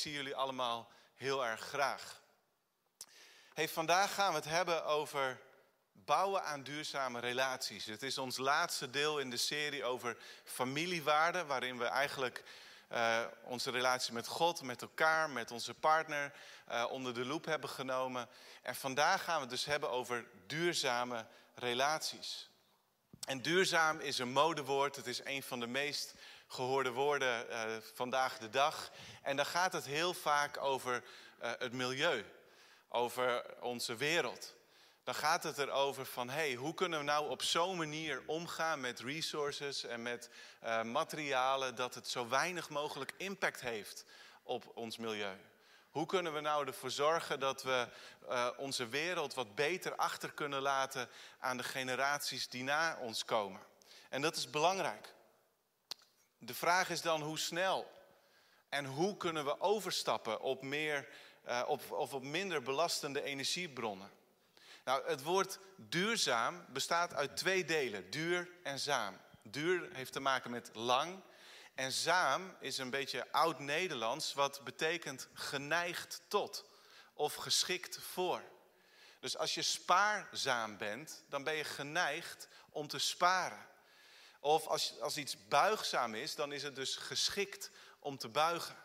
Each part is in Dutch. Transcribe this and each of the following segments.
zie jullie allemaal heel erg graag. Hey, vandaag gaan we het hebben over bouwen aan duurzame relaties. Het is ons laatste deel in de serie over familiewaarden, waarin we eigenlijk uh, onze relatie met God, met elkaar, met onze partner uh, onder de loep hebben genomen. En vandaag gaan we het dus hebben over duurzame relaties. En duurzaam is een modewoord. Het is een van de meest gehoorde woorden uh, vandaag de dag. En dan gaat het heel vaak over het milieu, over onze wereld dan gaat het erover van hey, hoe kunnen we nou op zo'n manier omgaan met resources en met uh, materialen dat het zo weinig mogelijk impact heeft op ons milieu. Hoe kunnen we nou ervoor zorgen dat we onze wereld wat beter achter kunnen laten aan de generaties die na ons komen? En dat is belangrijk. De vraag is dan hoe snel en hoe kunnen we overstappen op, meer, uh, op, of op minder belastende energiebronnen. Nou, het woord duurzaam bestaat uit twee delen, duur en zaam. Duur heeft te maken met lang en zaam is een beetje oud-Nederlands, wat betekent geneigd tot of geschikt voor. Dus als je spaarzaam bent, dan ben je geneigd om te sparen. Of als, als iets buigzaam is, dan is het dus geschikt om te buigen.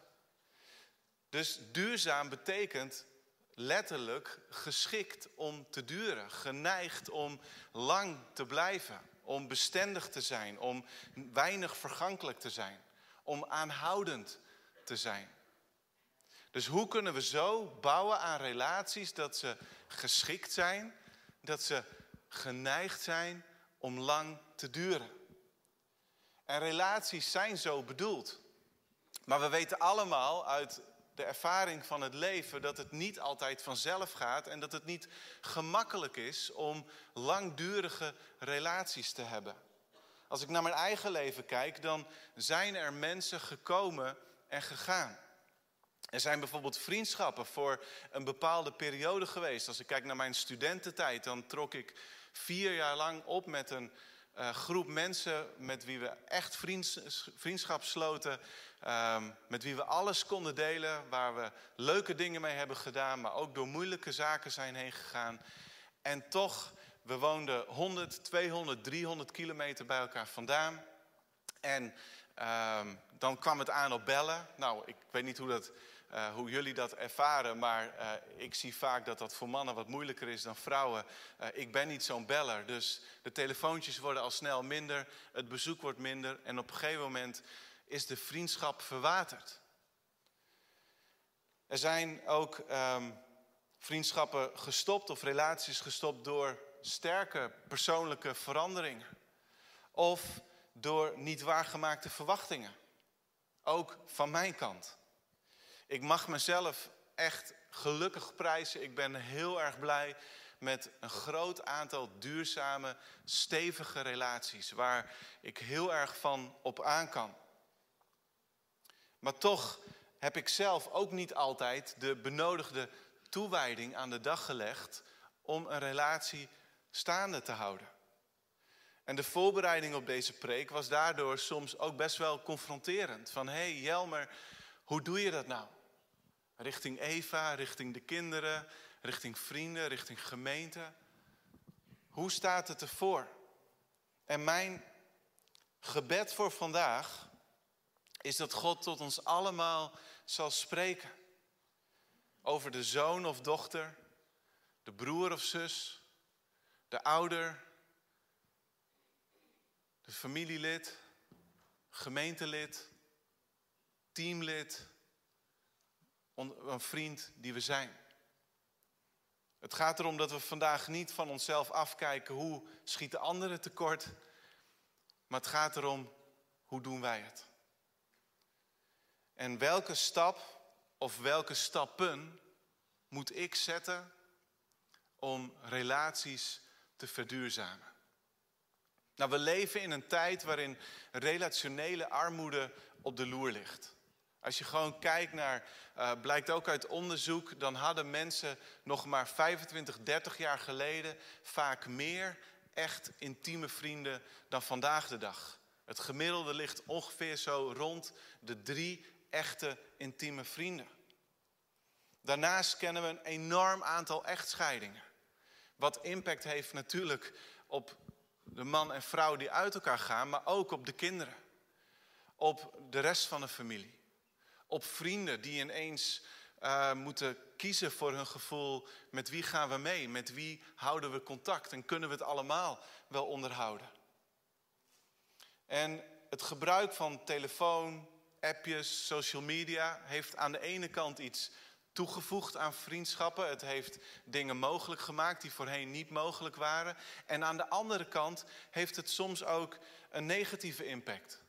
Dus duurzaam betekent letterlijk geschikt om te duren, geneigd om lang te blijven, om bestendig te zijn, om weinig vergankelijk te zijn, om aanhoudend te zijn. Dus hoe kunnen we zo bouwen aan relaties dat ze geschikt zijn, dat ze geneigd zijn om lang te duren? En relaties zijn zo bedoeld. Maar we weten allemaal uit de ervaring van het leven dat het niet altijd vanzelf gaat en dat het niet gemakkelijk is om langdurige relaties te hebben. Als ik naar mijn eigen leven kijk, dan zijn er mensen gekomen en gegaan. Er zijn bijvoorbeeld vriendschappen voor een bepaalde periode geweest. Als ik kijk naar mijn studententijd, dan trok ik vier jaar lang op met een uh, groep mensen met wie we echt vriendschap sloten. Um, met wie we alles konden delen, waar we leuke dingen mee hebben gedaan, maar ook door moeilijke zaken zijn heen gegaan. En toch, we woonden 100, 200, 300 kilometer bij elkaar vandaan. En um, dan kwam het aan op bellen. Nou, ik weet niet hoe, dat, uh, hoe jullie dat ervaren, maar uh, ik zie vaak dat dat voor mannen wat moeilijker is dan vrouwen. Uh, ik ben niet zo'n beller, dus de telefoontjes worden al snel minder, het bezoek wordt minder en op een gegeven moment is de vriendschap verwaterd. Er zijn ook um, vriendschappen gestopt of relaties gestopt door sterke persoonlijke veranderingen. Of door niet waargemaakte verwachtingen. Ook van mijn kant. Ik mag mezelf echt gelukkig prijzen. Ik ben heel erg blij met een groot aantal duurzame, stevige relaties waar ik heel erg van op aan kan. Maar toch heb ik zelf ook niet altijd de benodigde toewijding aan de dag gelegd om een relatie staande te houden. En de voorbereiding op deze preek was daardoor soms ook best wel confronterend. Van hé hey Jelmer, hoe doe je dat nou? Richting Eva, richting de kinderen, richting vrienden, richting gemeente. Hoe staat het ervoor? En mijn gebed voor vandaag is dat God tot ons allemaal zal spreken. Over de zoon of dochter, de broer of zus, de ouder, de familielid, gemeentelid, teamlid, een vriend die we zijn. Het gaat erom dat we vandaag niet van onszelf afkijken hoe schieten anderen tekort, maar het gaat erom hoe doen wij het. En welke stap of welke stappen moet ik zetten om relaties te verduurzamen? Nou, we leven in een tijd waarin relationele armoede op de loer ligt. Als je gewoon kijkt naar, uh, blijkt ook uit onderzoek, dan hadden mensen nog maar 25, 30 jaar geleden vaak meer echt intieme vrienden dan vandaag de dag. Het gemiddelde ligt ongeveer zo rond de drie echte intieme vrienden. Daarnaast kennen we een enorm aantal echtscheidingen. Wat impact heeft natuurlijk op de man en vrouw die uit elkaar gaan, maar ook op de kinderen. Op de rest van de familie. Op vrienden die ineens uh, moeten kiezen voor hun gevoel. Met wie gaan we mee? Met wie houden we contact? En kunnen we het allemaal wel onderhouden? En het gebruik van telefoon, appjes, social media heeft aan de ene kant iets toegevoegd aan vriendschappen. Het heeft dingen mogelijk gemaakt die voorheen niet mogelijk waren. En aan de andere kant heeft het soms ook een negatieve impact.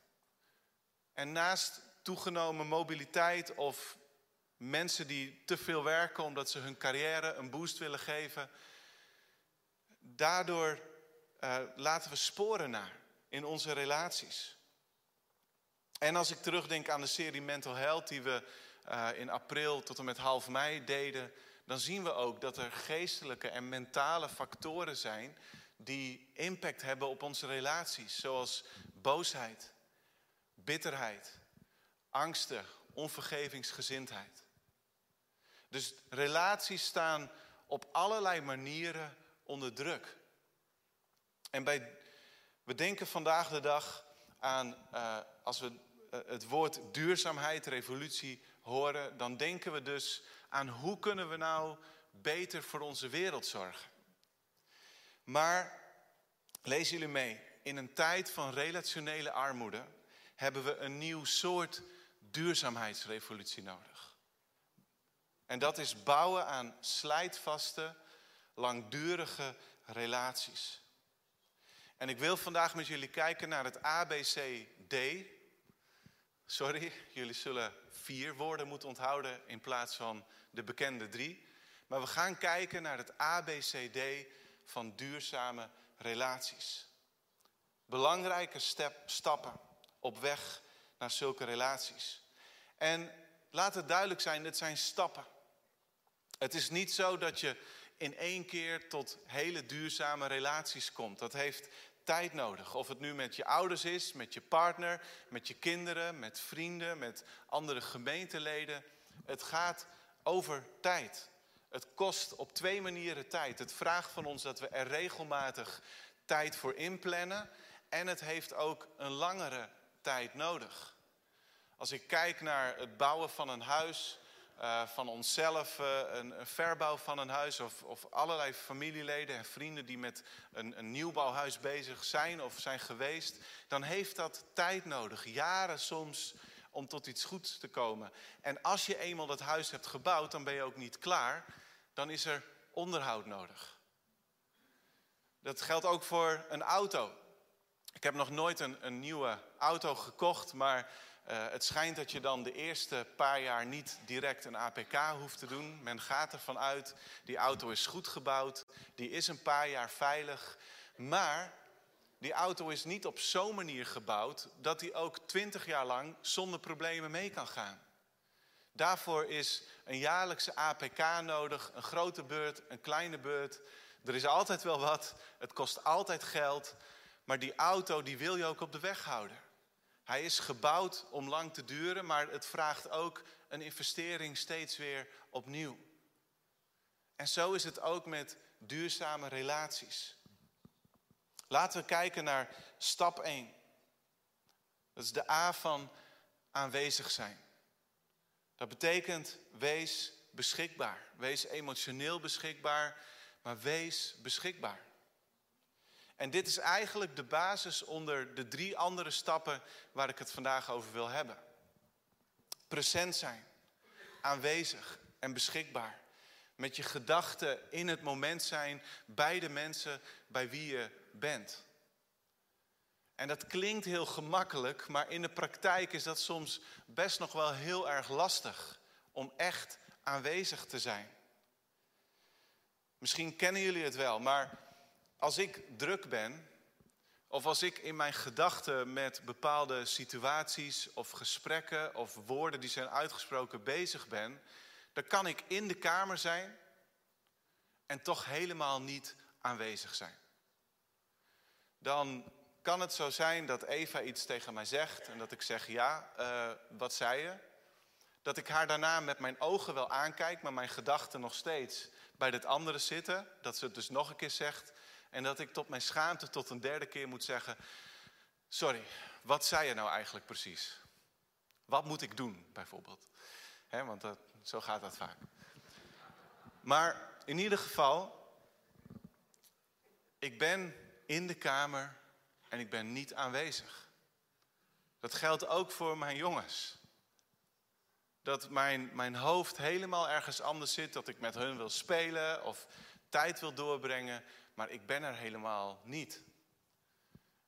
En naast toegenomen mobiliteit of mensen die te veel werken omdat ze hun carrière een boost willen geven, daardoor uh, laten we sporen na in onze relaties. En als ik terugdenk aan de serie Mental Health die we uh, in april tot en met half mei deden, dan zien we ook dat er geestelijke en mentale factoren zijn die impact hebben op onze relaties, zoals boosheid, bitterheid, angsten, onvergevingsgezindheid. Dus relaties staan op allerlei manieren onder druk. En bij, we denken vandaag de dag aan, uh, als we uh, het woord duurzaamheid, revolutie horen, dan denken we dus aan hoe kunnen we nou beter voor onze wereld zorgen. Maar lees jullie mee, in een tijd van relationele armoede hebben we een nieuw soort duurzaamheidsrevolutie nodig. En dat is bouwen aan slijtvaste, langdurige relaties. En ik wil vandaag met jullie kijken naar het ABCD. Sorry, jullie zullen vier woorden moeten onthouden in plaats van de bekende drie. Maar we gaan kijken naar het ABCD van duurzame relaties. Belangrijke stappen op weg naar zulke relaties. En laat het duidelijk zijn, dit zijn stappen. Het is niet zo dat je in één keer tot hele duurzame relaties komt. Dat heeft tijd nodig. Of het nu met je ouders is, met je partner, met je kinderen, met vrienden, met andere gemeenteleden. Het gaat over tijd. Het kost op twee manieren tijd. Het vraagt van ons dat we er regelmatig tijd voor inplannen. En het heeft ook een langere tijd nodig. Als ik kijk naar het bouwen van een huis, uh, van onszelf, uh, een, een, verbouw van een huis of, of, allerlei familieleden en vrienden die met een, een nieuwbouwhuis bezig zijn of zijn geweest, dan heeft dat tijd nodig, jaren soms, om tot iets goeds te komen. En als je eenmaal dat huis hebt gebouwd, dan ben je ook niet klaar, dan is er onderhoud nodig. Dat geldt ook voor een auto. Ik heb nog nooit een, een nieuwe auto gekocht, maar uh, het schijnt dat je dan de eerste paar jaar niet direct een APK hoeft te doen. Men gaat ervan uit, die auto is goed gebouwd, die is een paar jaar veilig. Maar die auto is niet op zo'n manier gebouwd dat die ook twintig jaar lang zonder problemen mee kan gaan. Daarvoor is een jaarlijkse APK nodig, een grote beurt, een kleine beurt. Er is altijd wel wat, het kost altijd geld, maar die auto die wil je ook op de weg houden. Hij is gebouwd om lang te duren, maar het vraagt ook een investering steeds weer opnieuw. En zo is het ook met duurzame relaties. Laten we kijken naar stap 1. Dat is de A van aanwezig zijn. Dat betekent wees beschikbaar. Wees emotioneel beschikbaar, maar wees beschikbaar. En dit is eigenlijk de basis onder de drie andere stappen waar ik het vandaag over wil hebben. Present zijn, aanwezig en beschikbaar. Met je gedachten in het moment zijn bij de mensen bij wie je bent. En dat klinkt heel gemakkelijk, maar in de praktijk is dat soms best nog wel heel erg lastig om echt aanwezig te zijn. Misschien kennen jullie het wel, maar als ik druk ben, of als ik in mijn gedachten met bepaalde situaties of gesprekken of woorden die zijn uitgesproken bezig ben, dan kan ik in de kamer zijn en toch helemaal niet aanwezig zijn. Dan kan het zo zijn dat Eva iets tegen mij zegt en dat ik zeg ja, uh, wat zei je? Dat ik haar daarna met mijn ogen wel aankijk, maar mijn gedachten nog steeds bij dit andere zitten. Dat ze het dus nog een keer zegt. En dat ik tot mijn schaamte tot een derde keer moet zeggen: Sorry, wat zei je nou eigenlijk precies? Wat moet ik doen, bijvoorbeeld? want dat, zo gaat dat vaak. Maar in ieder geval, ik ben in de kamer en ik ben niet aanwezig. Dat geldt ook voor mijn jongens. Dat mijn, mijn hoofd helemaal ergens anders zit, dat ik met hun wil spelen of tijd wil doorbrengen, maar ik ben er helemaal niet.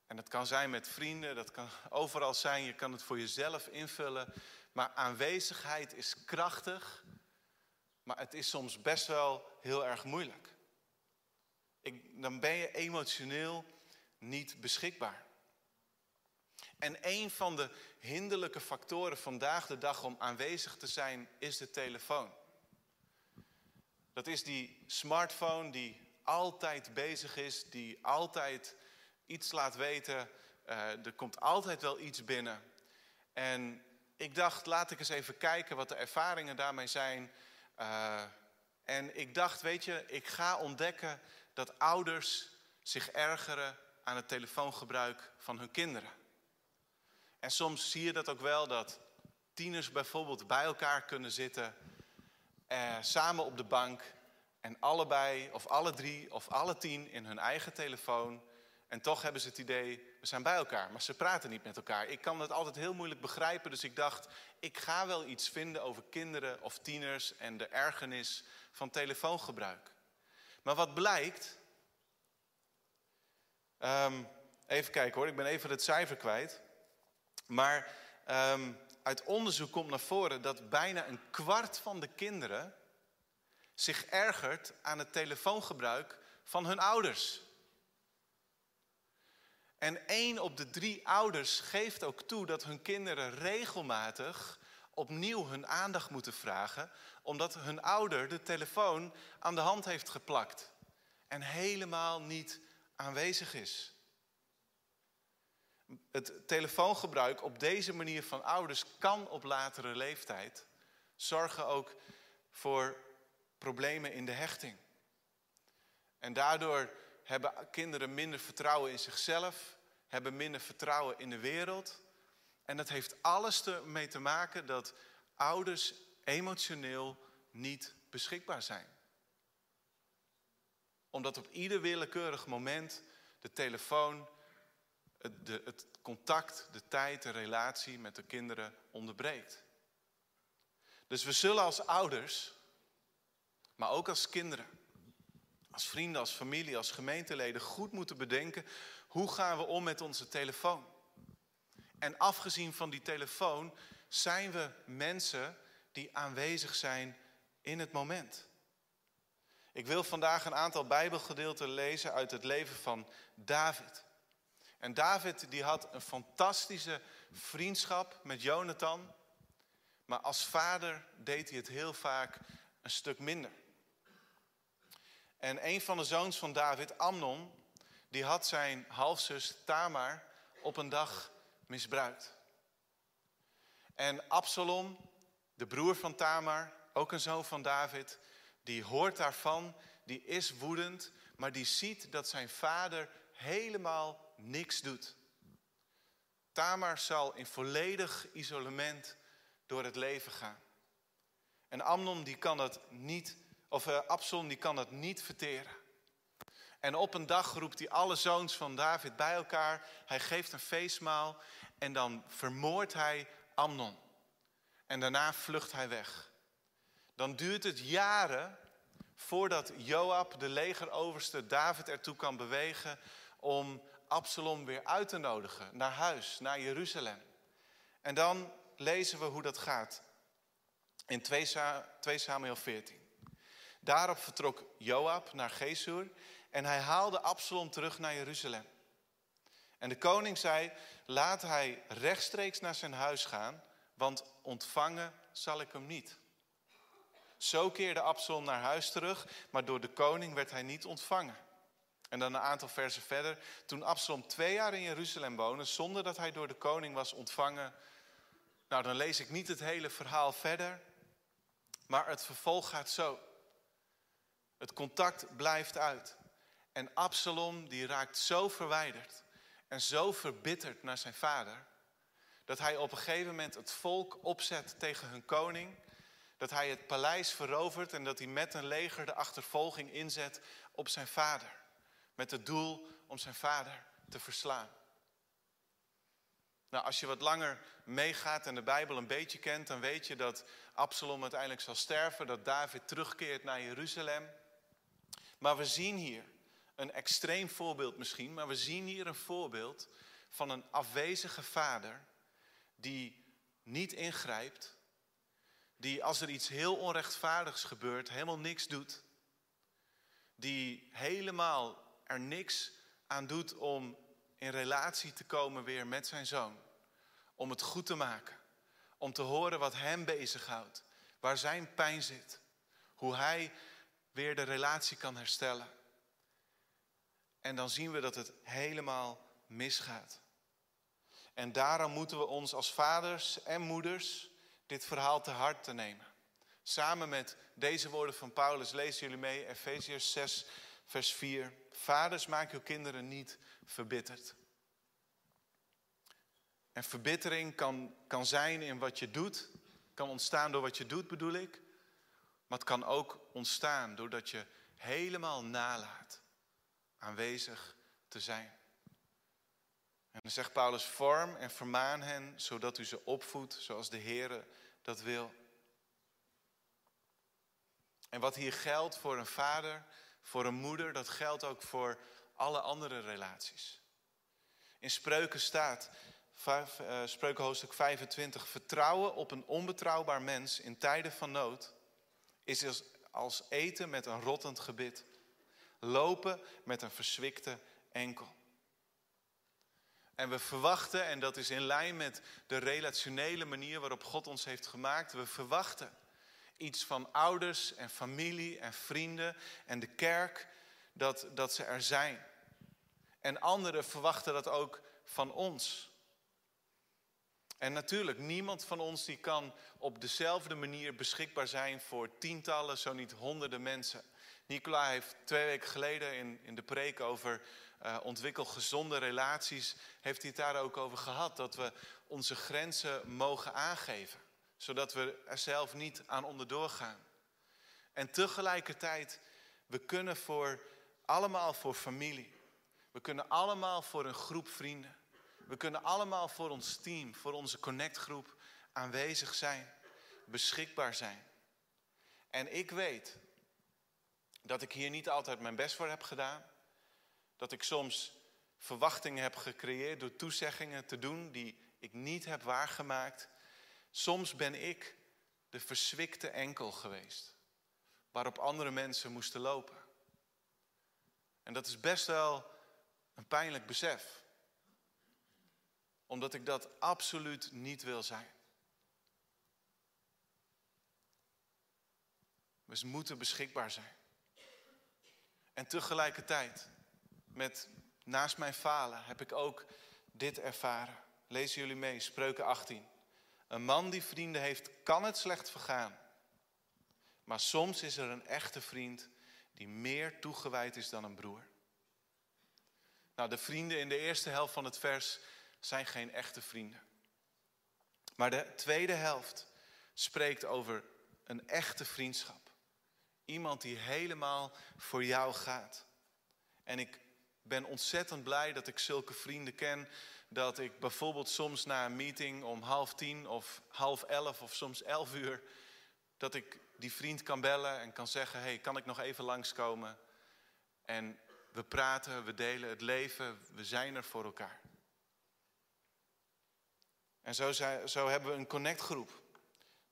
En dat kan zijn met vrienden, dat kan overal zijn, je kan het voor jezelf invullen. Maar aanwezigheid is krachtig, maar het is soms best wel heel erg moeilijk. Ik, dan ben je emotioneel niet beschikbaar. En een van de hinderlijke factoren vandaag de dag om aanwezig te zijn is de telefoon. Dat is die smartphone die altijd bezig is, die altijd iets laat weten. Uh, er komt altijd wel iets binnen. En ik dacht, laat ik eens even kijken wat de ervaringen daarmee zijn. Uh, en ik dacht, weet je, ik ga ontdekken dat ouders zich ergeren aan het telefoongebruik van hun kinderen. En soms zie je dat ook wel, dat tieners bijvoorbeeld bij elkaar kunnen zitten, eh, samen op de bank en allebei of alle drie of alle tien in hun eigen telefoon. En toch hebben ze het idee, we zijn bij elkaar, maar ze praten niet met elkaar. Ik kan dat altijd heel moeilijk begrijpen, dus ik dacht, ik ga wel iets vinden over kinderen of tieners en de ergernis van telefoongebruik. Maar wat blijkt, um, even kijken hoor, ik ben even het cijfer kwijt. Maar um, uit onderzoek komt naar voren dat bijna een kwart van de kinderen zich ergert aan het telefoongebruik van hun ouders. En één op de drie ouders geeft ook toe dat hun kinderen regelmatig opnieuw hun aandacht moeten vragen, omdat hun ouder de telefoon aan de hand heeft geplakt en helemaal niet aanwezig is. Het telefoongebruik op deze manier van ouders kan op latere leeftijd zorgen ook voor problemen in de hechting. En daardoor hebben kinderen minder vertrouwen in zichzelf, hebben minder vertrouwen in de wereld. En dat heeft alles ermee te maken dat ouders emotioneel niet beschikbaar zijn. Omdat op ieder willekeurig moment de telefoon, het, de, het contact, de tijd, de relatie met de kinderen onderbreekt. Dus we zullen als ouders, maar ook als kinderen, als vrienden, als familie, als gemeenteleden goed moeten bedenken hoe gaan we om met onze telefoon. En afgezien van die telefoon zijn we mensen die aanwezig zijn in het moment. Ik wil vandaag een aantal Bijbelgedeelten lezen uit het leven van David. En David die had een fantastische vriendschap met Jonathan. Maar als vader deed hij het heel vaak een stuk minder. En een van de zoons van David, Amnon, die had zijn halfzus Tamar op een dag misbruikt. En Absalom, de broer van Tamar, ook een zoon van David, die hoort daarvan, die is woedend, maar die ziet dat zijn vader helemaal niks doet. Tamar zal in volledig isolement door het leven gaan. En Amnon die kan dat niet, of uh, Absalom die kan dat niet verteren. En op een dag roept hij alle zoons van David bij elkaar. Hij geeft een feestmaal en dan vermoordt hij Amnon. En daarna vlucht hij weg. Dan duurt het jaren voordat Joab, de legeroverste, David ertoe kan bewegen om Absalom weer uit te nodigen naar huis, naar Jeruzalem. En dan lezen we hoe dat gaat in 2 Samuel 14. Daarop vertrok Joab naar Gesur en hij haalde Absalom terug naar Jeruzalem. En de koning zei, laat hij rechtstreeks naar zijn huis gaan, want ontvangen zal ik hem niet. Zo keerde Absalom naar huis terug, maar door de koning werd hij niet ontvangen. En dan een aantal versen verder. Toen Absalom twee jaar in Jeruzalem woonde, zonder dat hij door de koning was ontvangen, Nou, dan lees ik niet het hele verhaal verder, maar het vervolg gaat zo. Het contact blijft uit. En Absalom die raakt zo verwijderd en zo verbitterd naar zijn vader, dat hij op een gegeven moment het volk opzet tegen hun koning, dat hij het paleis verovert en dat hij met een leger de achtervolging inzet op zijn vader, met het doel om zijn vader te verslaan. Nou, als je wat langer meegaat en de Bijbel een beetje kent, dan weet je dat Absalom uiteindelijk zal sterven, dat David terugkeert naar Jeruzalem. Maar we zien hier een extreem voorbeeld misschien, maar we zien hier een voorbeeld van een afwezige vader die niet ingrijpt, die als er iets heel onrechtvaardigs gebeurt helemaal niks doet, die helemaal er niks aan doet om in relatie te komen weer met zijn zoon, om het goed te maken, om te horen wat hem bezighoudt, waar zijn pijn zit, hoe hij weer de relatie kan herstellen. En dan zien we dat het helemaal misgaat. En daarom moeten we ons als vaders en moeders dit verhaal te hart te nemen. Samen met deze woorden van Paulus lezen jullie mee, Efeziërs 6, vers 4. Vaders, maak uw kinderen niet verbitterd. En verbittering kan, kan zijn in wat je doet, kan ontstaan door wat je doet, bedoel ik. Maar het kan ook ontstaan doordat je helemaal nalaat aanwezig te zijn. En dan zegt Paulus, vorm en vermaan hen, zodat u ze opvoedt zoals de Heere dat wil. En wat hier geldt voor een vader, voor een moeder, dat geldt ook voor alle andere relaties. In Spreuken staat, uh, Spreuken hoofdstuk 25, vertrouwen op een onbetrouwbaar mens in tijden van nood is als, eten met een rottend gebit. Lopen met een verswikte enkel. En we verwachten, en dat is in lijn met de relationele manier waarop God ons heeft gemaakt, we verwachten iets van ouders en familie en vrienden en de kerk, dat, dat ze er zijn. En anderen verwachten dat ook van ons. En natuurlijk, niemand van ons die kan op dezelfde manier beschikbaar zijn voor tientallen, zo niet honderden mensen. Nicola heeft twee weken geleden in, in de preek over uh, ontwikkel gezonde relaties, heeft hij het daar ook over gehad. Dat we onze grenzen mogen aangeven, zodat we er zelf niet aan onderdoor gaan. En tegelijkertijd, we kunnen voor allemaal voor familie. We kunnen allemaal voor een groep vrienden. We kunnen allemaal voor ons team, voor onze connectgroep aanwezig zijn, beschikbaar zijn. En ik weet dat ik hier niet altijd mijn best voor heb gedaan. Dat ik soms verwachtingen heb gecreëerd door toezeggingen te doen die ik niet heb waargemaakt. Soms ben ik de verswikte enkel geweest, waarop andere mensen moesten lopen. En dat is best wel een pijnlijk besef, omdat ik dat absoluut niet wil zijn. We moeten beschikbaar zijn. En tegelijkertijd, met, naast mijn falen, heb ik ook dit ervaren. Lezen jullie mee, Spreuken 18. Een man die vrienden heeft, kan het slecht vergaan. Maar soms is er een echte vriend die meer toegewijd is dan een broer. Nou, de vrienden in de eerste helft van het vers zijn geen echte vrienden. Maar de tweede helft spreekt over een echte vriendschap. Iemand die helemaal voor jou gaat. En ik ben ontzettend blij dat ik zulke vrienden ken. Dat ik bijvoorbeeld soms na een meeting om half tien of half elf of soms elf uur. Dat ik die vriend kan bellen en kan zeggen: hey, kan ik nog even langskomen? En we praten, we delen het leven, we zijn er voor elkaar. En zo, zo hebben we een connectgroep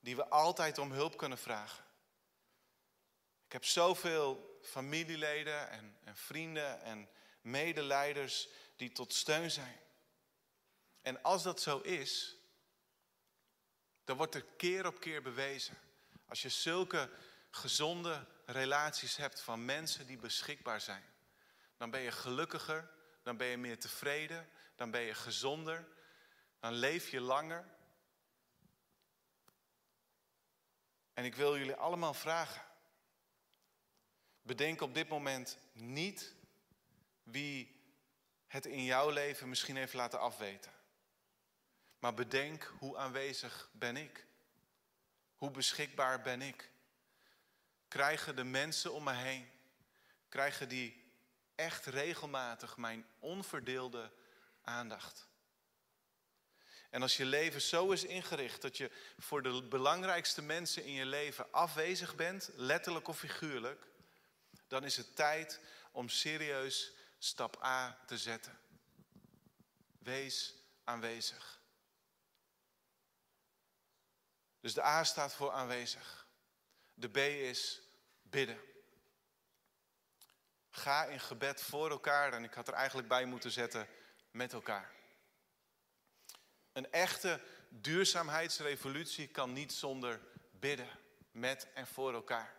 die we altijd om hulp kunnen vragen. Ik heb zoveel familieleden en, en vrienden en medeleiders die tot steun zijn. En als dat zo is, dan wordt er keer op keer bewezen. Als je zulke gezonde relaties hebt van mensen die beschikbaar zijn, dan ben je gelukkiger, dan ben je meer tevreden, dan ben je gezonder, dan leef je langer. En ik wil jullie allemaal vragen. Bedenk op dit moment niet wie het in jouw leven misschien heeft laten afweten. Maar bedenk hoe aanwezig ben ik? Hoe beschikbaar ben ik? Krijgen de mensen om me heen, krijgen die echt regelmatig mijn onverdeelde aandacht? En als je leven zo is ingericht dat je voor de belangrijkste mensen in je leven afwezig bent, letterlijk of figuurlijk, dan is het tijd om serieus stap A te zetten. Wees aanwezig. Dus de A staat voor aanwezig. De B is bidden. Ga in gebed voor elkaar en ik had er eigenlijk bij moeten zetten met elkaar. Een echte duurzaamheidsrevolutie kan niet zonder bidden met en voor elkaar.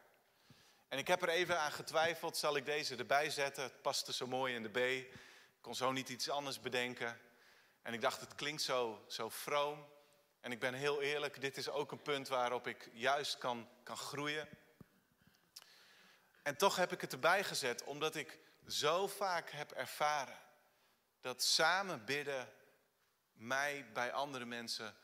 En ik heb er even aan getwijfeld, zal ik deze erbij zetten? Het paste zo mooi in de B. Ik kon zo niet iets anders bedenken. En ik dacht, het klinkt zo, zo vroom. En ik ben heel eerlijk, dit is ook een punt waarop ik juist kan, kan groeien. En toch heb ik het erbij gezet, omdat ik zo vaak heb ervaren dat samen bidden mij bij andere mensen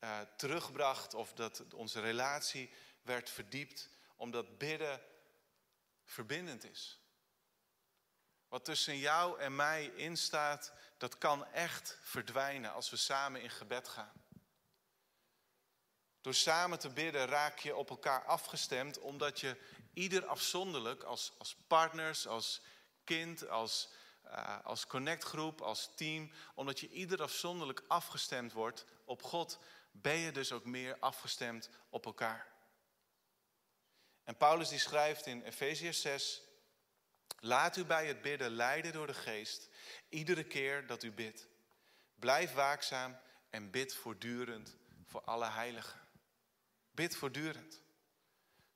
uh, terugbracht of dat onze relatie werd verdiept, omdat bidden verbindend is. Wat tussen jou en mij instaat, dat kan echt verdwijnen als we samen in gebed gaan. Door samen te bidden raak je op elkaar afgestemd, omdat je ieder afzonderlijk, als, als partners, als kind, als, uh, als connectgroep, als team, omdat je ieder afzonderlijk afgestemd wordt op God, ben je dus ook meer afgestemd op elkaar. En Paulus die schrijft in Efeziërs 6, laat u bij het bidden leiden door de geest, iedere keer dat u bidt. Blijf waakzaam en bid voortdurend voor alle heiligen. Bid voortdurend.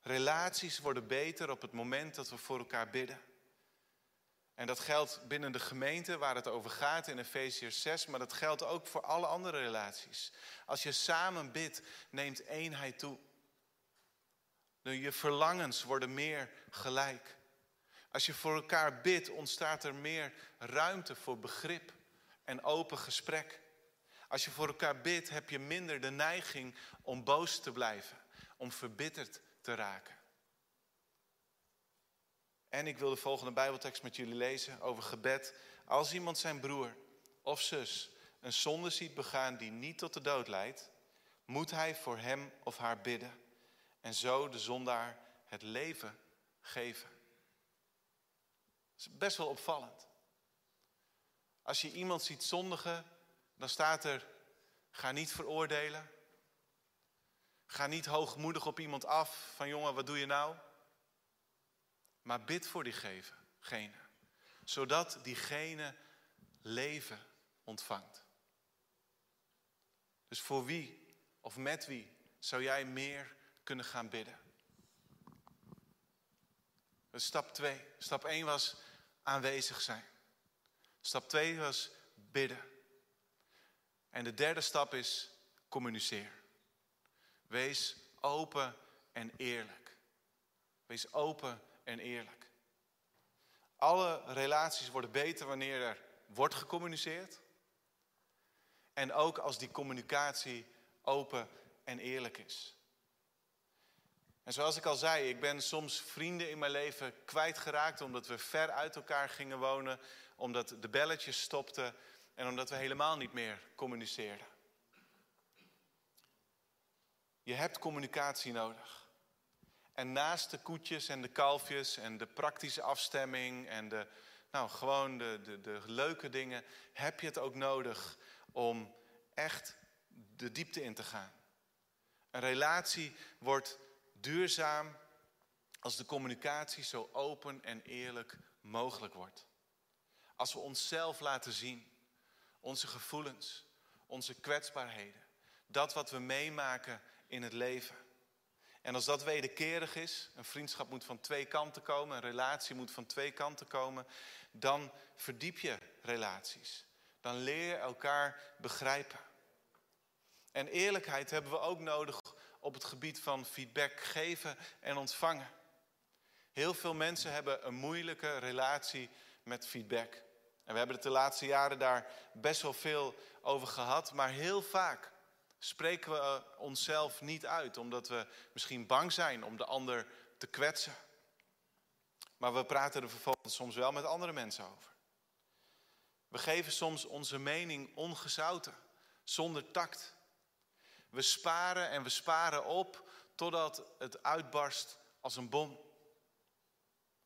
Relaties worden beter op het moment dat we voor elkaar bidden. En dat geldt binnen de gemeente waar het over gaat in Efeziërs 6, maar dat geldt ook voor alle andere relaties. Als je samen bidt, neemt eenheid toe. Je verlangens worden meer gelijk. Als je voor elkaar bidt, ontstaat er meer ruimte voor begrip en open gesprek. Als je voor elkaar bidt, heb je minder de neiging om boos te blijven, om verbitterd te raken. En ik wil de volgende Bijbeltekst met jullie lezen over gebed. Als iemand zijn broer of zus een zonde ziet begaan die niet tot de dood leidt, moet hij voor hem of haar bidden en zo de zondaar het leven geven. Is best wel opvallend. Als je iemand ziet zondigen, dan staat er: ga niet veroordelen. Ga niet hoogmoedig op iemand af van jongen, wat doe je nou? Maar bid voor diegene, zodat diegene leven ontvangt. Dus voor wie of met wie zou jij meer kunnen gaan bidden? Dus stap 2. Stap 1 was aanwezig zijn. Stap 2 was bidden. En de derde stap is communiceer. Wees open en eerlijk. Wees open en eerlijk. Alle relaties worden beter wanneer er wordt gecommuniceerd. En ook als die communicatie open en eerlijk is. En zoals ik al zei, ik ben soms vrienden in mijn leven kwijtgeraakt omdat we ver uit elkaar gingen wonen, omdat de belletjes stopten en omdat we helemaal niet meer communiceerden. Je hebt communicatie nodig. En naast de koetjes en de kalfjes en de praktische afstemming en de, nou, gewoon de, de, de leuke dingen, heb je het ook nodig om echt de diepte in te gaan. Een relatie wordt duurzaam als de communicatie zo open en eerlijk mogelijk wordt. Als we onszelf laten zien, onze gevoelens, onze kwetsbaarheden, dat wat we meemaken in het leven. En als dat wederkerig is, een vriendschap moet van twee kanten komen, een relatie moet van twee kanten komen, dan verdiep je relaties. Dan leer je elkaar begrijpen. En eerlijkheid hebben we ook nodig op het gebied van feedback geven en ontvangen. Heel veel mensen hebben een moeilijke relatie met feedback. En we hebben het de laatste jaren daar best wel veel over gehad, maar heel vaak spreken we onszelf niet uit, omdat we misschien bang zijn om de ander te kwetsen. Maar we praten er vervolgens soms wel met andere mensen over. We geven soms onze mening ongezouten, zonder tact. We sparen en we sparen op totdat het uitbarst als een bom.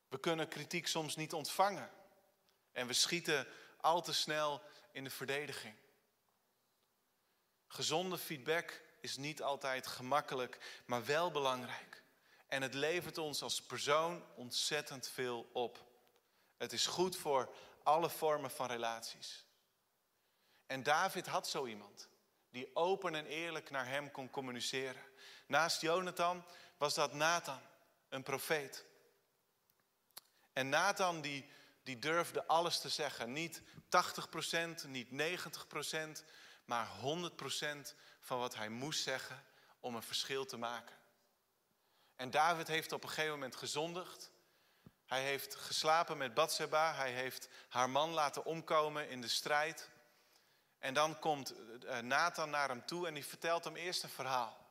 We kunnen kritiek soms niet ontvangen en we schieten al te snel in de verdediging. Gezonde feedback is niet altijd gemakkelijk, maar wel belangrijk. En het levert ons als persoon ontzettend veel op. Het is goed voor alle vormen van relaties. En David had zo iemand die open en eerlijk naar hem kon communiceren. Naast Jonathan was dat Nathan, een profeet. En Nathan die, die durfde alles te zeggen. Niet 80%, niet 90%, maar 100% van wat hij moest zeggen om een verschil te maken. En David heeft op een gegeven moment gezondigd. Hij heeft geslapen met Bathsheba. Hij heeft haar man laten omkomen in de strijd. En dan komt eh, Nathan naar hem toe en die vertelt hem eerst een verhaal.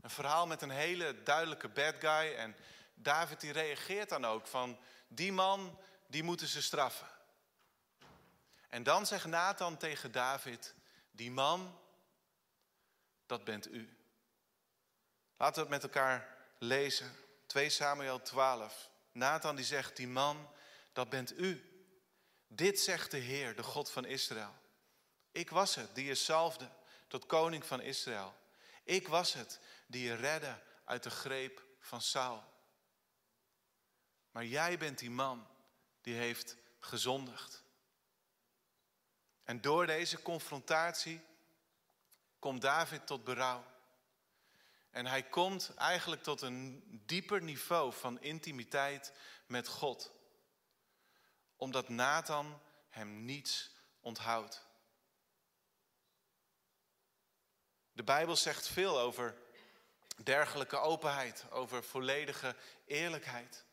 Een verhaal met een hele duidelijke bad guy. En David die reageert dan ook van, die man, die moeten ze straffen. En dan zegt Nathan tegen David, die man, dat bent u. Laten we het met elkaar lezen. 2 Samuel 12. Nathan die zegt, die man, dat bent u. Dit zegt de Heer, de God van Israël. Ik was het die je salfde tot koning van Israël. Ik was het die je redde uit de greep van Saul. Maar jij bent die man die heeft gezondigd. En door deze confrontatie komt David tot berouw. En hij komt eigenlijk tot een dieper niveau van intimiteit met God. Omdat Nathan hem niets onthoudt. De Bijbel zegt veel over dergelijke openheid, over volledige eerlijkheid.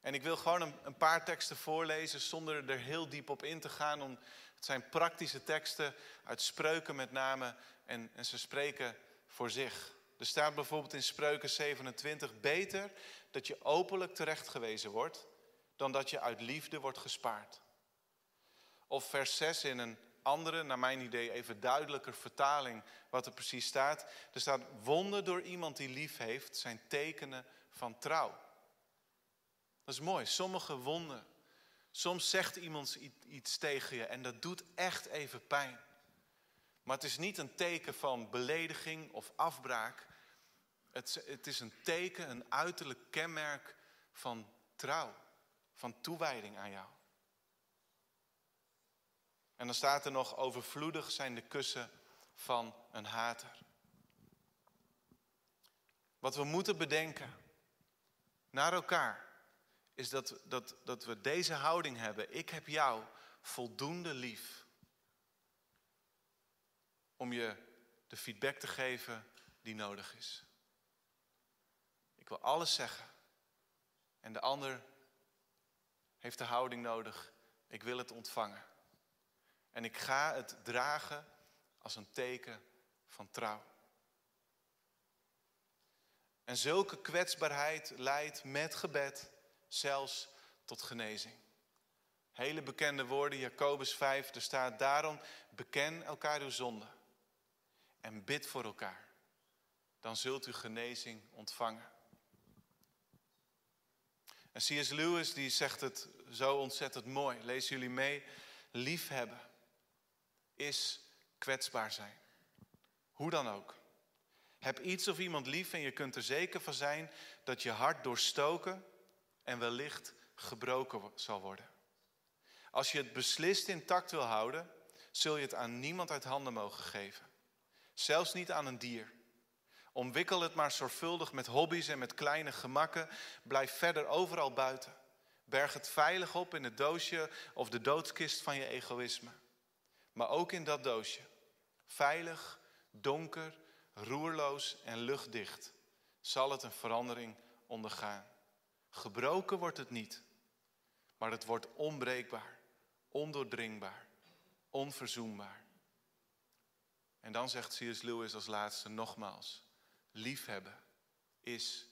En ik wil gewoon een, paar teksten voorlezen zonder er heel diep op in te gaan. Om, het zijn praktische teksten uit spreuken met name en, en ze spreken voor zich. Er staat bijvoorbeeld in Spreuken 27, beter dat je openlijk terechtgewezen wordt dan dat je uit liefde wordt gespaard. Of vers 6 in een andere, naar mijn idee even duidelijker vertaling wat er precies staat. Er staat, wonden door iemand die lief heeft zijn tekenen van trouw. Dat is mooi, sommige wonden. Soms zegt iemand iets tegen je en dat doet echt even pijn. Maar het is niet een teken van belediging of afbraak. Het, het is een teken, een uiterlijk kenmerk van trouw, van toewijding aan jou. En dan staat er nog, overvloedig zijn de kussen van een hater. Wat we moeten bedenken naar elkaar, is dat, dat, dat we deze houding hebben. Ik heb jou voldoende lief om je de feedback te geven die nodig is. Ik wil alles zeggen. En de ander heeft de houding nodig. Ik wil het ontvangen. En ik ga het dragen als een teken van trouw. En zulke kwetsbaarheid leidt met gebed zelfs tot genezing. Hele bekende woorden, Jacobus 5, er staat daarom, beken elkaar uw zonde en bid voor elkaar. Dan zult u genezing ontvangen. En C.S. Lewis die zegt het zo ontzettend mooi. Lees jullie mee. Liefhebben is kwetsbaar zijn. Hoe dan ook. Heb iets of iemand lief en je kunt er zeker van zijn dat je hart doorstoken en wellicht gebroken zal worden. Als je het beslist intact wil houden, zul je het aan niemand uit handen mogen geven. Zelfs niet aan een dier. Omwikkel het maar zorgvuldig met hobby's en met kleine gemakken. Blijf verder overal buiten. Berg het veilig op in het doosje of de doodskist van je egoïsme. Maar ook in dat doosje. Veilig, donker, roerloos en luchtdicht. zal het een verandering ondergaan. Gebroken wordt het niet, maar het wordt onbreekbaar, ondoordringbaar, onverzoenbaar. En dan zegt C.S. Lewis als laatste nogmaals: liefhebben is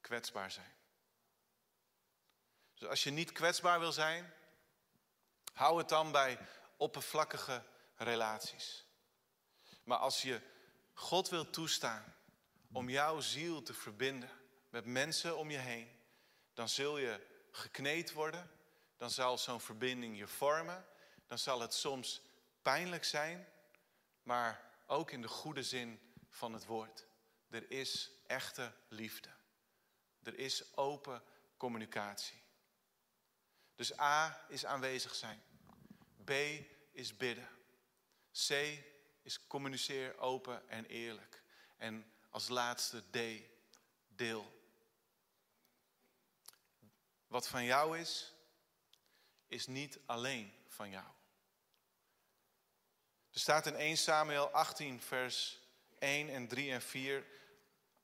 kwetsbaar zijn. Dus als je niet kwetsbaar wil zijn, hou het dan bij oppervlakkige relaties. Maar als je God wil toestaan om jouw ziel te verbinden met mensen om je heen, dan zul je gekneed worden, dan zal zo'n verbinding je vormen, dan zal het soms pijnlijk zijn, maar ook in de goede zin van het woord. Er is echte liefde. Er is open communicatie. Dus A is aanwezig zijn. B is bidden. C is communiceer open en eerlijk. En als laatste D, deel. Wat van jou is, is niet alleen van jou. Er staat in 1 Samuel 18, vers 1 en 3 en 4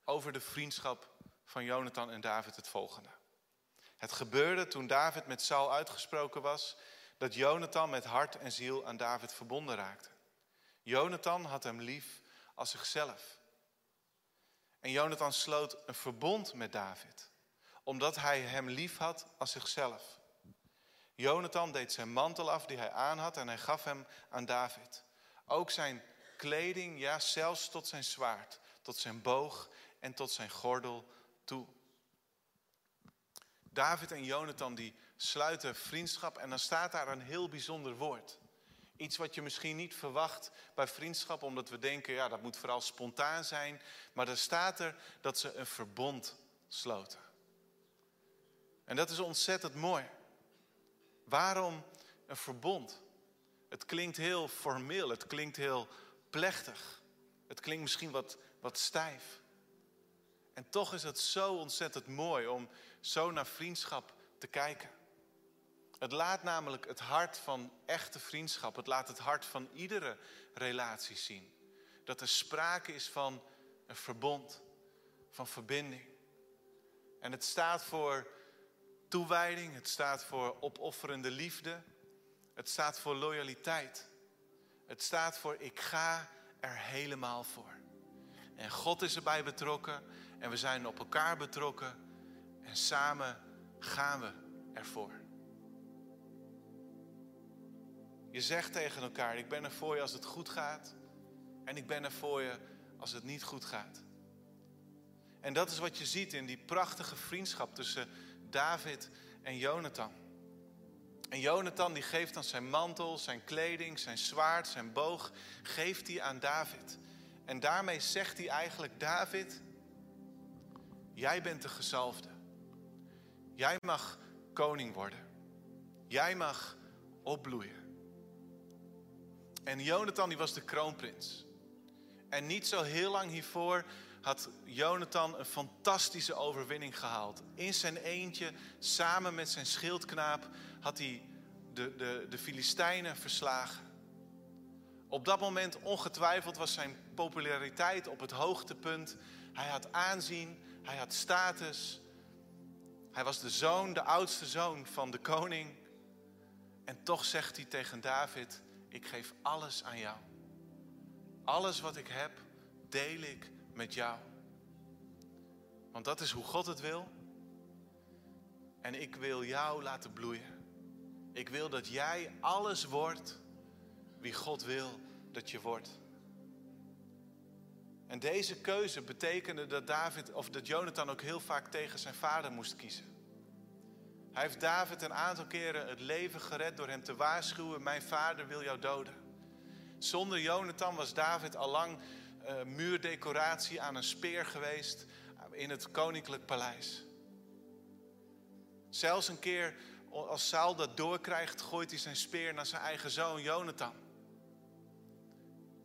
over de vriendschap van Jonathan en David het volgende. Het gebeurde toen David met Saul uitgesproken was, dat Jonathan met hart en ziel aan David verbonden raakte. Jonathan had hem lief als zichzelf. En Jonathan sloot een verbond met David, omdat hij hem lief had als zichzelf. Jonathan deed zijn mantel af die hij aan had en hij gaf hem aan David. Ook zijn kleding, ja zelfs tot zijn zwaard, tot zijn boog en tot zijn gordel toe. David en Jonathan die sluiten vriendschap en dan staat daar een heel bijzonder woord. Iets wat je misschien niet verwacht bij vriendschap, omdat we denken, ja, dat moet vooral spontaan zijn. Maar er staat er dat ze een verbond sloten. En dat is ontzettend mooi. Waarom een verbond? Het klinkt heel formeel, het klinkt heel plechtig. Het klinkt misschien wat, wat stijf. En toch is het zo ontzettend mooi om zo naar vriendschap te kijken. Het laat namelijk het hart van echte vriendschap, het laat het hart van iedere relatie zien. Dat er sprake is van een verbond, van verbinding. En het staat voor toewijding, het staat voor opofferende liefde, het staat voor loyaliteit. Het staat voor ik ga er helemaal voor. En God is erbij betrokken en we zijn op elkaar betrokken en samen gaan we ervoor. Je zegt tegen elkaar, ik ben er voor je als het goed gaat en ik ben er voor je als het niet goed gaat. En dat is wat je ziet in die prachtige vriendschap tussen David en Jonathan. En Jonathan die geeft dan zijn mantel, zijn kleding, zijn zwaard, zijn boog, geeft hij aan David. En daarmee zegt hij eigenlijk, David, jij bent de gezalfde. Jij mag koning worden. Jij mag opbloeien. En Jonathan die was de kroonprins. En niet zo heel lang hiervoor had Jonathan een fantastische overwinning gehaald. In zijn eentje, samen met zijn schildknaap, had hij de, de, de Filistijnen verslagen. Op dat moment ongetwijfeld was zijn populariteit op het hoogtepunt. Hij had aanzien, hij had status. Hij was de zoon, de oudste zoon van de koning. En toch zegt hij tegen David: Ik geef alles aan jou. Alles wat ik heb, deel ik met jou. Want dat is hoe God het wil. En ik wil jou laten bloeien. Ik wil dat jij alles wordt wie God wil dat je wordt. En deze keuze betekende dat David of dat Jonathan ook heel vaak tegen zijn vader moest kiezen. Hij heeft David een aantal keren het leven gered door hem te waarschuwen: Mijn vader wil jou doden. Zonder Jonathan was David al lang uh, muurdecoratie aan een speer geweest in het koninklijk paleis. Zelfs een keer als Saul dat doorkrijgt, gooit hij zijn speer naar zijn eigen zoon Jonathan.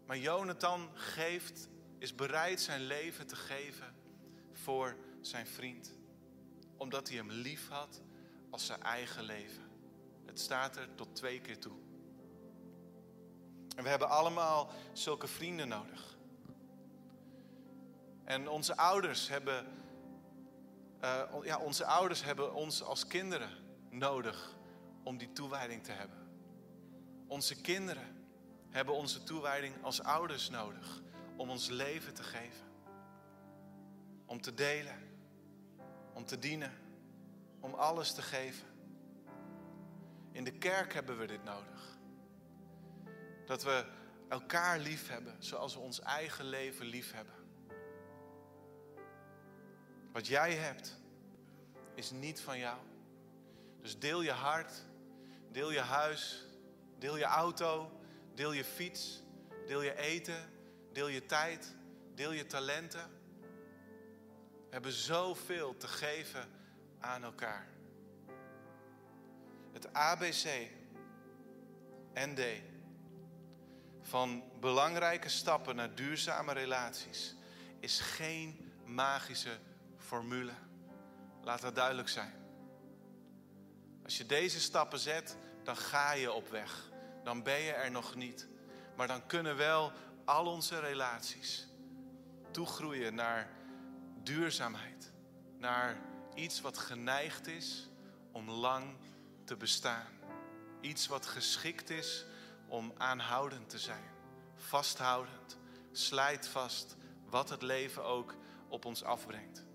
Maar Jonathan geeft, is bereid zijn leven te geven voor zijn vriend. Omdat hij hem lief had als zijn eigen leven. Het staat er tot twee keer toe. En we hebben allemaal zulke vrienden nodig. En onze ouders hebben, uh, ja, onze ouders hebben ons als kinderen nodig om die toewijding te hebben. Onze kinderen hebben onze toewijding als ouders nodig om ons leven te geven. Om te delen, om te dienen, om alles te geven. In de kerk hebben we dit nodig. Dat we elkaar lief hebben zoals we ons eigen leven lief hebben. Wat jij hebt is niet van jou. Dus deel je hart, deel je huis, deel je auto, deel je fiets, deel je eten, deel je tijd, deel je talenten. We hebben zoveel te geven aan elkaar. Het ABC ND van belangrijke stappen naar duurzame relaties is geen magische formule. Laat dat duidelijk zijn. Als je deze stappen zet, dan ga je op weg. Dan ben je er nog niet. Maar dan kunnen wel al onze relaties toegroeien naar duurzaamheid. Naar iets wat geneigd is om lang te bestaan. Iets wat geschikt is om aanhoudend te zijn. Vasthoudend. Slijt vast wat het leven ook op ons afbrengt.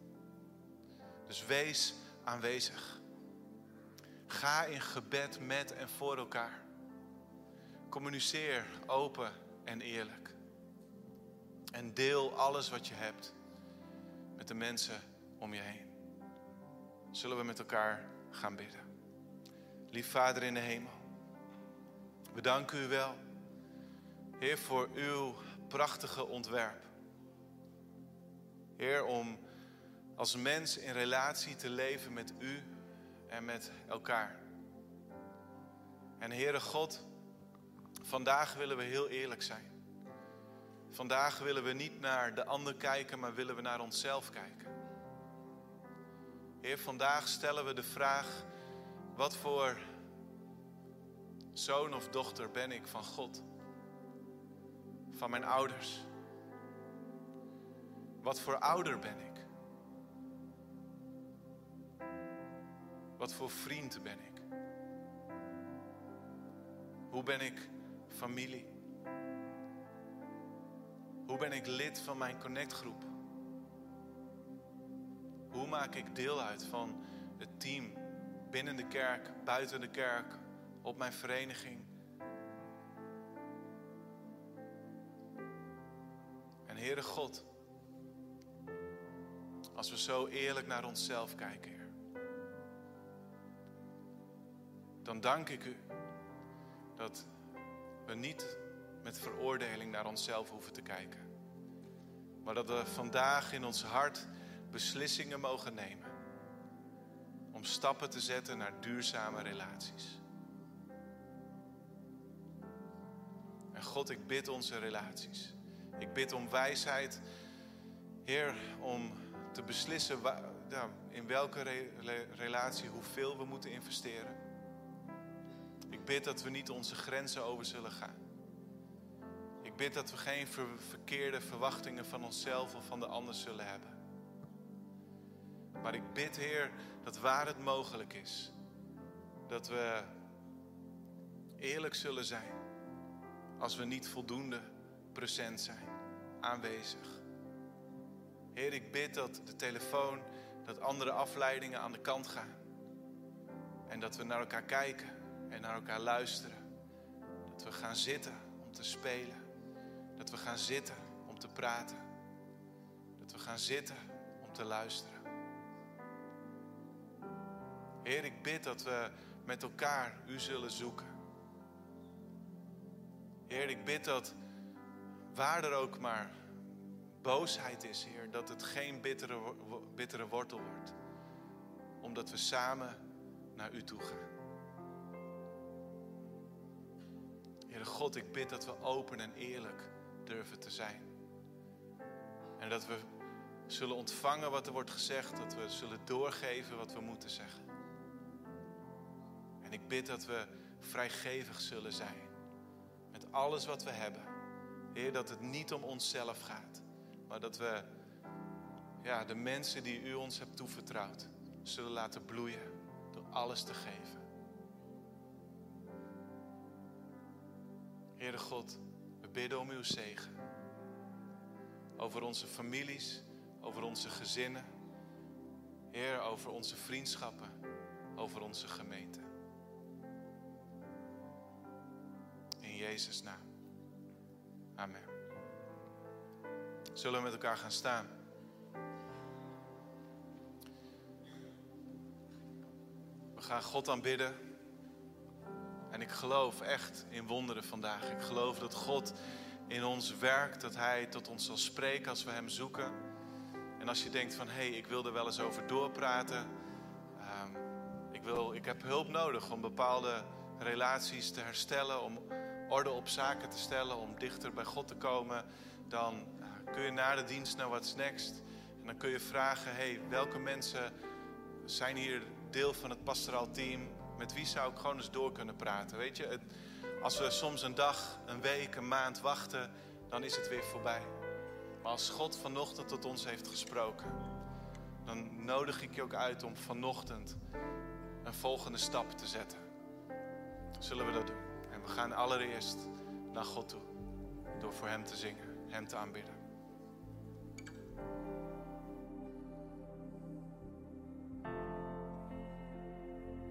Dus wees aanwezig. Ga in gebed met en voor elkaar. Communiceer open en eerlijk. En deel alles wat je hebt met de mensen om je heen. Zullen we met elkaar gaan bidden. Lief Vader in de hemel, we danken u wel, Heer, voor uw prachtige ontwerp. Heer, om als mens in relatie te leven met u en met elkaar. En Heere God, vandaag willen we heel eerlijk zijn. Vandaag willen we niet naar de ander kijken, maar willen we naar onszelf kijken. Heer, vandaag stellen we de vraag: wat voor zoon of dochter ben ik van God? Van mijn ouders? Wat voor ouder ben ik? Wat voor vriend ben ik? Hoe ben ik familie? Hoe ben ik lid van mijn connectgroep? Hoe maak ik deel uit van het team binnen de kerk, buiten de kerk, op mijn vereniging? En Heere God, als we zo eerlijk naar onszelf kijken, dan dank ik u dat we niet met veroordeling naar onszelf hoeven te kijken. Maar dat we vandaag in ons hart beslissingen mogen nemen. Om stappen te zetten naar duurzame relaties. En God, ik bid onze relaties. Ik bid om wijsheid, Heer, om te beslissen in welke relatie hoeveel we moeten investeren. Ik bid dat we niet onze grenzen over zullen gaan. Ik bid dat we geen verkeerde verwachtingen van onszelf of van de ander zullen hebben. Maar ik bid, Heer, dat waar het mogelijk is, dat we eerlijk zullen zijn als we niet voldoende present zijn, aanwezig. Heer, ik bid dat de telefoon, dat andere afleidingen aan de kant gaan. En dat we naar elkaar kijken en naar elkaar luisteren. Dat we gaan zitten om te spelen. Dat we gaan zitten om te praten. Dat we gaan zitten om te luisteren. Heer, ik bid dat we met elkaar U zullen zoeken. Heer, ik bid dat waar er ook maar boosheid is, Heer, dat het geen bittere, bittere wortel wordt. Omdat we samen naar U toe gaan. Heere God, ik bid dat we open en eerlijk durven te zijn. En dat we zullen ontvangen wat er wordt gezegd, dat we zullen doorgeven wat we moeten zeggen. En ik bid dat we vrijgevig zullen zijn met alles wat we hebben. Heer, dat het niet om onszelf gaat, maar dat we ja, de mensen die u ons hebt toevertrouwd zullen laten bloeien door alles te geven. Heere God, we bidden om uw zegen. Over onze families, over onze gezinnen. Heer, over onze vriendschappen, over onze gemeente. In Jezus' naam. Amen. Zullen we met elkaar gaan staan? We gaan God aanbidden. Ik geloof echt in wonderen vandaag. Ik geloof dat God in ons werkt, dat Hij tot ons zal spreken als we Hem zoeken. En als je denkt van, hé, hey, ik wil er wel eens over doorpraten. Um, ik, wil, ik heb hulp nodig om bepaalde relaties te herstellen, om orde op zaken te stellen, om dichter bij God te komen. Dan uh, kun je na de dienst naar What's Next. En dan kun je vragen, hé, hey, welke mensen zijn hier deel van het pastoraal team? Met wie zou ik gewoon eens door kunnen praten? Weet je, als we soms een dag, een week, een maand wachten, dan is het weer voorbij. Maar als God vanochtend tot ons heeft gesproken, dan nodig ik je ook uit om vanochtend een volgende stap te zetten. Zullen we dat doen? En we gaan allereerst naar God toe door voor Hem te zingen, Hem te aanbidden.